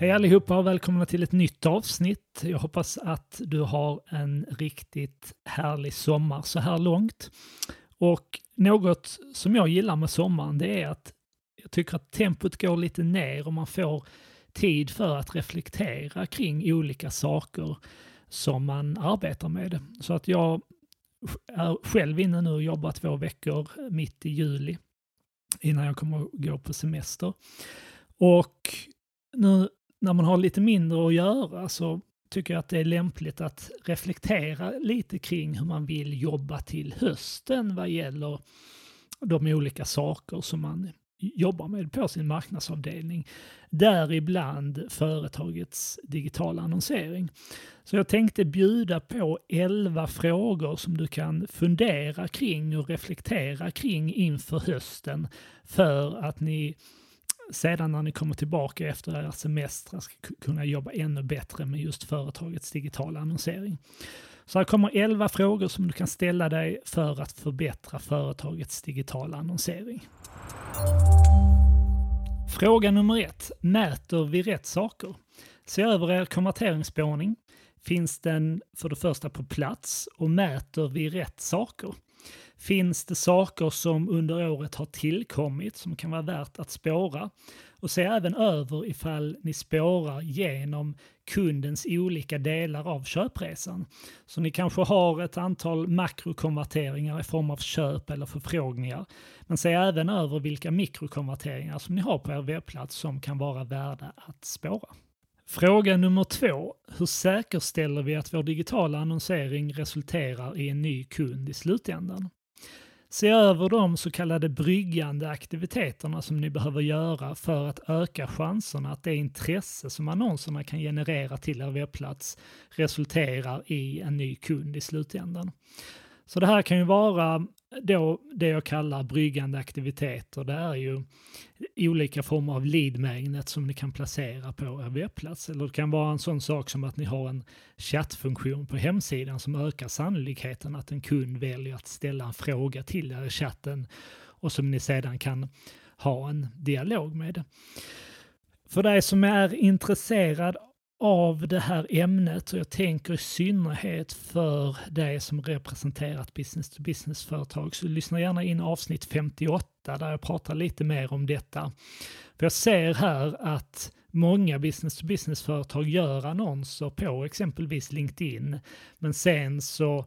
Hej allihopa och välkomna till ett nytt avsnitt. Jag hoppas att du har en riktigt härlig sommar så här långt. Och något som jag gillar med sommaren det är att jag tycker att tempot går lite ner och man får tid för att reflektera kring olika saker som man arbetar med. Så att jag är själv inne nu och jobbar två veckor mitt i juli innan jag kommer att gå på semester. Och nu när man har lite mindre att göra så tycker jag att det är lämpligt att reflektera lite kring hur man vill jobba till hösten vad gäller de olika saker som man jobbar med på sin marknadsavdelning. Däribland företagets digitala annonsering. Så jag tänkte bjuda på 11 frågor som du kan fundera kring och reflektera kring inför hösten för att ni sedan när ni kommer tillbaka efter era semestrar ska kunna jobba ännu bättre med just företagets digitala annonsering. Så här kommer 11 frågor som du kan ställa dig för att förbättra företagets digitala annonsering. Fråga nummer ett. Mäter vi rätt saker? Se över er konverteringsspårning. Finns den för det första på plats och mäter vi rätt saker? Finns det saker som under året har tillkommit som kan vara värt att spåra? Och se även över ifall ni spårar genom kundens olika delar av köpresan. Så ni kanske har ett antal makrokonverteringar i form av köp eller förfrågningar. Men se även över vilka mikrokonverteringar som ni har på er webbplats som kan vara värda att spåra. Fråga nummer två. Hur säkerställer vi att vår digitala annonsering resulterar i en ny kund i slutändan? Se över de så kallade bryggande aktiviteterna som ni behöver göra för att öka chanserna att det intresse som annonserna kan generera till er webbplats resulterar i en ny kund i slutändan. Så det här kan ju vara då det jag kallar bryggande aktiviteter. Det är ju olika former av lead magnet som ni kan placera på er webbplats. Eller det kan vara en sån sak som att ni har en chattfunktion på hemsidan som ökar sannolikheten att en kund väljer att ställa en fråga till er i chatten och som ni sedan kan ha en dialog med. För dig som är intresserad av det här ämnet och jag tänker i synnerhet för dig som representerat business-to-business-företag så lyssna gärna in avsnitt 58 där jag pratar lite mer om detta. För jag ser här att många business-to-business-företag gör annonser på exempelvis LinkedIn men sen så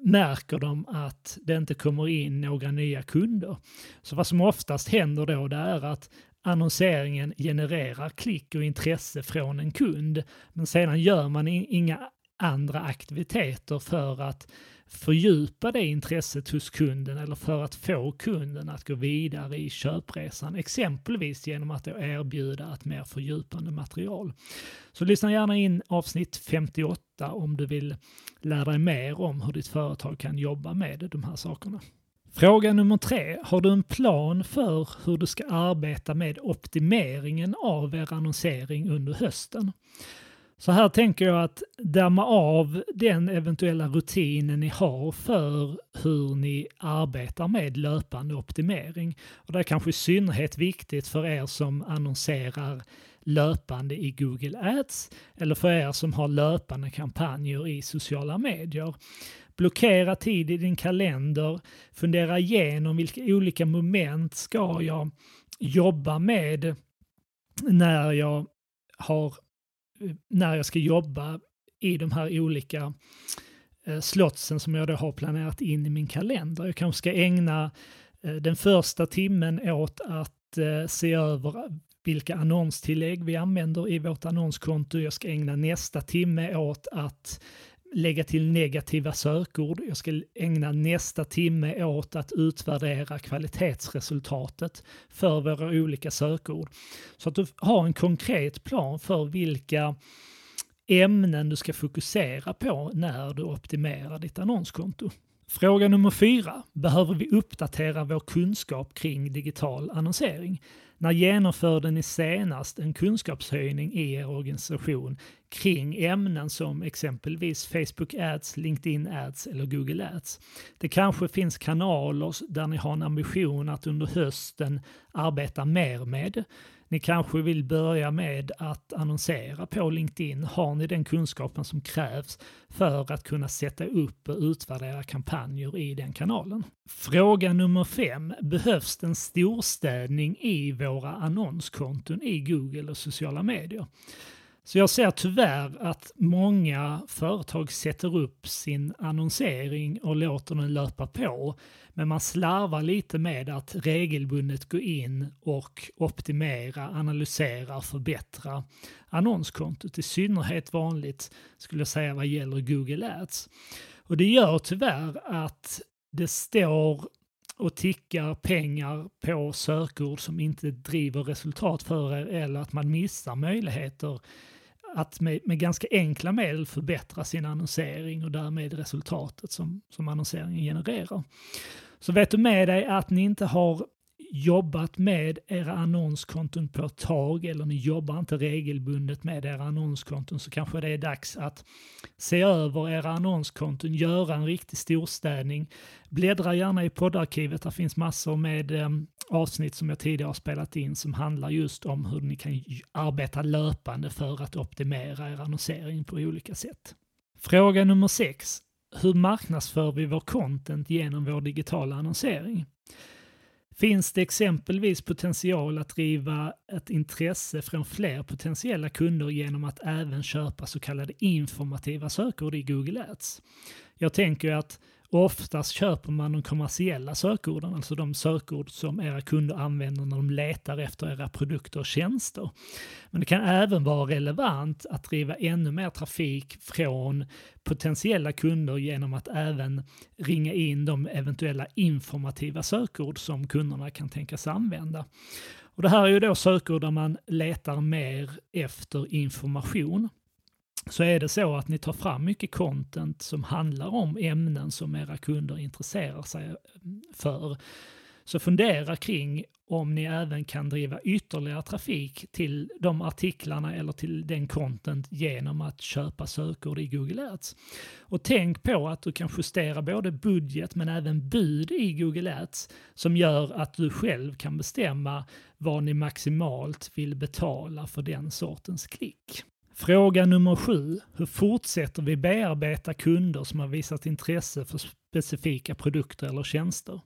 märker de att det inte kommer in några nya kunder. Så vad som oftast händer då det är att annonseringen genererar klick och intresse från en kund. Men sedan gör man inga andra aktiviteter för att fördjupa det intresset hos kunden eller för att få kunden att gå vidare i köpresan, exempelvis genom att erbjuda ett mer fördjupande material. Så lyssna gärna in avsnitt 58 om du vill lära dig mer om hur ditt företag kan jobba med de här sakerna. Fråga nummer tre. Har du en plan för hur du ska arbeta med optimeringen av er annonsering under hösten? Så här tänker jag att damma av den eventuella rutinen ni har för hur ni arbetar med löpande optimering. Och det är kanske i synnerhet viktigt för er som annonserar löpande i Google Ads eller för er som har löpande kampanjer i sociala medier. Blockera tid i din kalender, fundera igenom vilka olika moment ska jag jobba med när jag, har, när jag ska jobba i de här olika eh, slotsen som jag då har planerat in i min kalender. Jag kanske ska ägna eh, den första timmen åt att eh, se över vilka annonstillägg vi använder i vårt annonskonto. Jag ska ägna nästa timme åt att lägga till negativa sökord. Jag ska ägna nästa timme åt att utvärdera kvalitetsresultatet för våra olika sökord. Så att du har en konkret plan för vilka ämnen du ska fokusera på när du optimerar ditt annonskonto. Fråga nummer fyra. Behöver vi uppdatera vår kunskap kring digital annonsering? När genomförde ni senast en kunskapshöjning i er organisation kring ämnen som exempelvis Facebook Ads, LinkedIn Ads eller Google Ads? Det kanske finns kanaler där ni har en ambition att under hösten arbeta mer med. Ni kanske vill börja med att annonsera på LinkedIn. Har ni den kunskapen som krävs för att kunna sätta upp och utvärdera kampanjer i den kanalen? Fråga nummer fem. Behövs det en storstädning i våra annonskonton i Google och sociala medier? Så jag ser tyvärr att många företag sätter upp sin annonsering och låter den löpa på. Men man slarvar lite med att regelbundet gå in och optimera, analysera, förbättra annonskontot. I synnerhet vanligt skulle jag säga vad gäller Google Ads. Och det gör tyvärr att det står och tickar pengar på sökord som inte driver resultat för er eller att man missar möjligheter att med, med, ganska enkla medel förbättra sin annonsering och därmed resultatet som, som annonseringen genererar. Så vet du med dig att ni inte har jobbat med era annonskonton på ett tag eller ni jobbar inte regelbundet med era annonskonton så kanske det är dags att se över era annonskonton, göra en riktig storstädning. Bläddra gärna i poddarkivet, där finns massor med eh, avsnitt som jag tidigare har spelat in som handlar just om hur ni kan arbeta löpande för att optimera er annonsering på olika sätt. Fråga nummer 6. Hur marknadsför vi vår content genom vår digitala annonsering? Finns det exempelvis potential att driva ett intresse från fler potentiella kunder genom att även köpa så kallade informativa sökord i Google Ads? Jag tänker att oftast köper man de kommersiella sökorden, alltså de sökord som era kunder använder när de letar efter era produkter och tjänster. Men det kan även vara relevant att driva ännu mer trafik från potentiella kunder genom att även ringa in de eventuella informativa sökord som kunderna kan tänkas använda. Och det här är ju då sökord där man letar mer efter information så är det så att ni tar fram mycket content som handlar om ämnen som era kunder intresserar sig eh, för. Så fundera kring om ni även kan driva ytterligare trafik till de artiklarna eller till den content genom att köpa sökord i Google Ads. Och tänk på att du kan justera både budget men även bud i Google Ads som gör att du själv kan bestämma vad ni maximalt vill betala för den sortens klick. Fråga nummer sju. Hur fortsätter vi bearbeta kunder som har visat intresse för specifika produkter eller tjänster?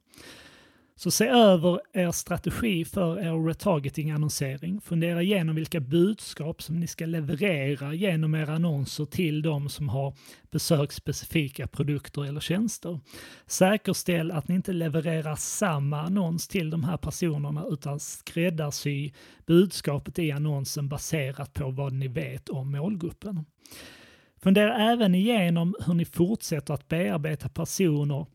Så se över er strategi för er retargeting-annonsering. Fundera igenom vilka budskap som ni ska leverera genom era annonser till de som har besökt specifika produkter eller tjänster. Säkerställ att ni inte levererar samma annons till de här personerna utan skräddarsy budskapet i annonsen baserat på vad ni vet om målgruppen. Fundera även igenom hur ni fortsätter att bearbeta personer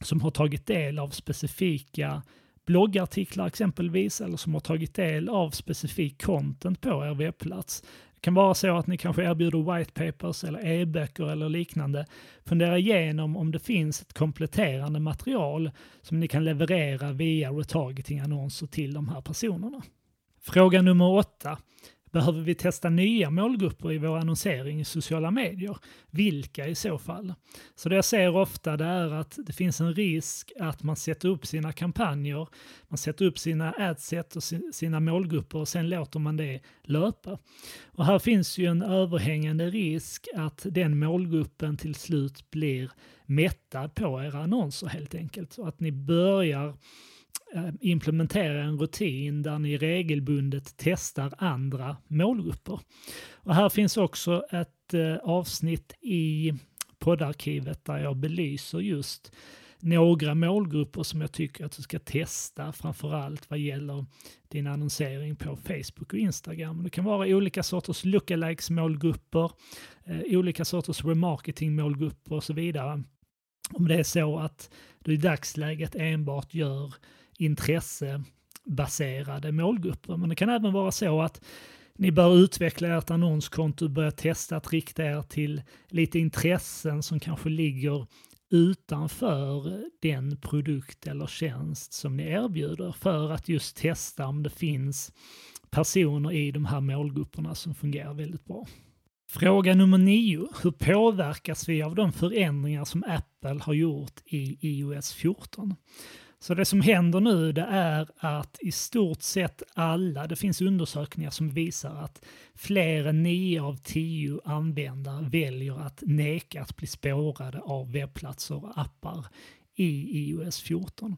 som har tagit del av specifika bloggartiklar exempelvis eller som har tagit del av specifik content på er webbplats. Det kan vara så att ni kanske erbjuder white papers eller e-böcker eller liknande. Fundera igenom om det finns ett kompletterande material som ni kan leverera via retargeting-annonser till de här personerna. Fråga nummer åtta. Behöver vi testa nya målgrupper i vår annonsering i sociala medier? Vilka i så fall? Så det jag ser ofta det är att det finns en risk att man sätter upp sina kampanjer, man sätter upp sina adset och sina målgrupper och sen låter man det löpa. Och här finns ju en överhängande risk att den målgruppen till slut blir mättad på era annonser helt enkelt. Så att ni börjar Eh, implementera en rutin där ni regelbundet testar andra målgrupper. Och här finns också ett eh, avsnitt i poddarkivet där jag belyser just några målgrupper som jag tycker att du ska testa, framförallt vad gäller din annonsering på Facebook och Instagram. Det kan vara olika sorters lookalikes målgrupper, eh, olika sorters remarketing målgrupper och så vidare. Om det är så att du i dagsläget enbart gör intressebaserade målgrupper. Men det kan även vara så att ni bör utveckla ert annonskonto och börja testa att rikta er till lite intressen som kanske ligger utanför den produkt eller tjänst som ni erbjuder för att just testa om det finns personer i de här målgrupperna som fungerar väldigt bra. Fråga nummer nio. Hur påverkas vi av de förändringar som Apple har gjort i iOS 14? Så det som händer nu det är att i stort sett alla, det finns undersökningar som visar att fler än 9 av 10 användare väljer att neka att bli spårade av webbplatser och appar i iOS 14.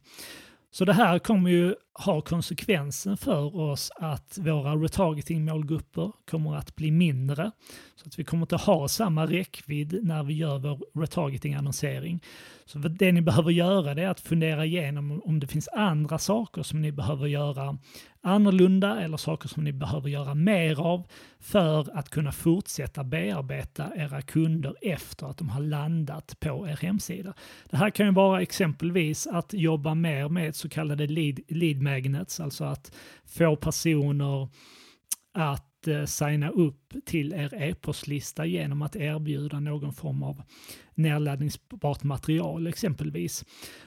Så det här kommer ju har konsekvensen för oss att våra retargeting-målgrupper kommer att bli mindre. Så att vi kommer inte ha samma räckvidd när vi gör vår retargeting-annonsering. Så det ni behöver göra är att fundera igenom om det finns andra saker som ni behöver göra annorlunda eller saker som ni behöver göra mer av för att kunna fortsätta bearbeta era kunder efter att de har landat på er hemsida. Det här kan ju vara exempelvis att jobba mer med så kallade lead, lead magnets, alltså att få personer att eh, signa upp till er e-postlista genom att erbjuda någon form av nedladdningsbart material exempelvis.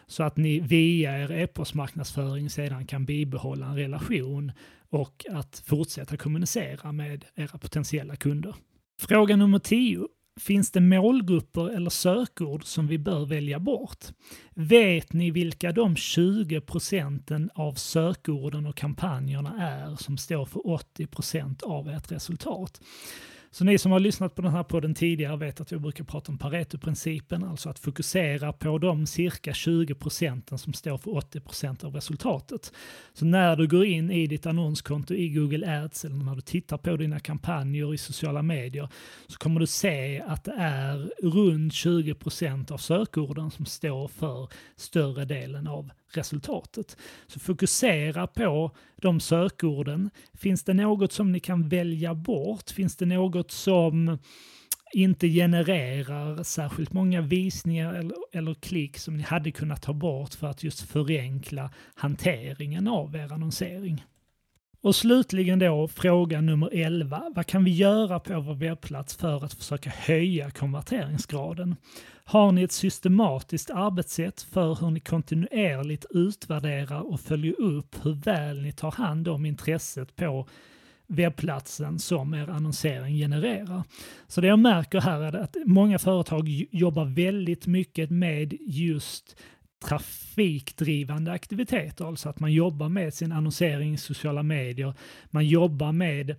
Så att ni via er e-postmarknadsföring sedan kan bibehålla en relation och att fortsätta kommunicera med era potentiella kunder. Fråga nummer 10. Finns det målgrupper eller sökord som vi bör välja bort? Vet ni vilka de 20 procenten av sökorden och kampanjerna är som står för 80 procent av ert resultat? Så ni som har lyssnat på den här podden tidigare vet att jag brukar prata om Pareto-principen, alltså att fokusera på de cirka 20 procenten som står för 80 procent av resultatet. Så när du går in i ditt annonskonto i Google Ads eller när du tittar på dina kampanjer i sociala medier så kommer du se att det är runt 20 procent av sökorden som står för större delen av resultatet. Så fokusera på de sökorden. Finns det något som ni kan välja bort? Finns det något som inte genererar särskilt många visningar eller, eller klick som ni hade kunnat ta bort för att just förenkla hanteringen av er annonsering? Och slutligen då fråga nummer 11. Vad kan vi göra på vår webbplats för att försöka höja konverteringsgraden? Har ni ett systematiskt arbetssätt för hur ni kontinuerligt utvärderar och följer upp hur väl ni tar hand om intresset på webbplatsen som er annonsering genererar. Så det jag märker här är att många företag jobbar väldigt mycket med just trafikdrivande aktiviteter, alltså att man jobbar med sin annonsering i sociala medier, man jobbar med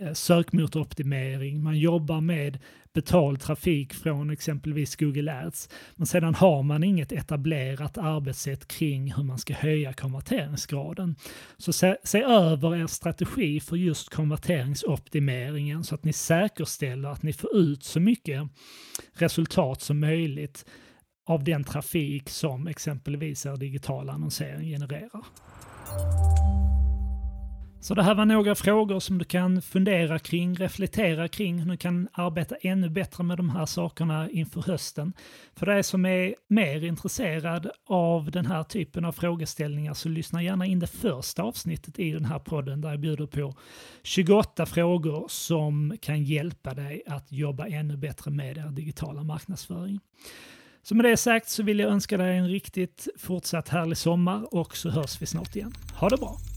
eh, sökmotoroptimering, man jobbar med betald trafik från exempelvis Google Ads. Men sedan har man inget etablerat arbetssätt kring hur man ska höja konverteringsgraden. Så se, se över er strategi för just konverteringsoptimeringen så att ni säkerställer att ni får ut så mycket resultat som möjligt av den trafik som exempelvis er digitala annonsering genererar. Så det här var några frågor som du kan fundera kring, reflektera kring, hur du kan arbeta ännu bättre med de här sakerna inför hösten. För dig som är mer intresserad av den här typen av frågeställningar så lyssna gärna in det första avsnittet i den här podden där jag bjuder på 28 frågor som kan hjälpa dig att jobba ännu bättre med er digitala marknadsföring. Så med det sagt så vill jag önska dig en riktigt fortsatt härlig sommar och så hörs vi snart igen. Ha det bra!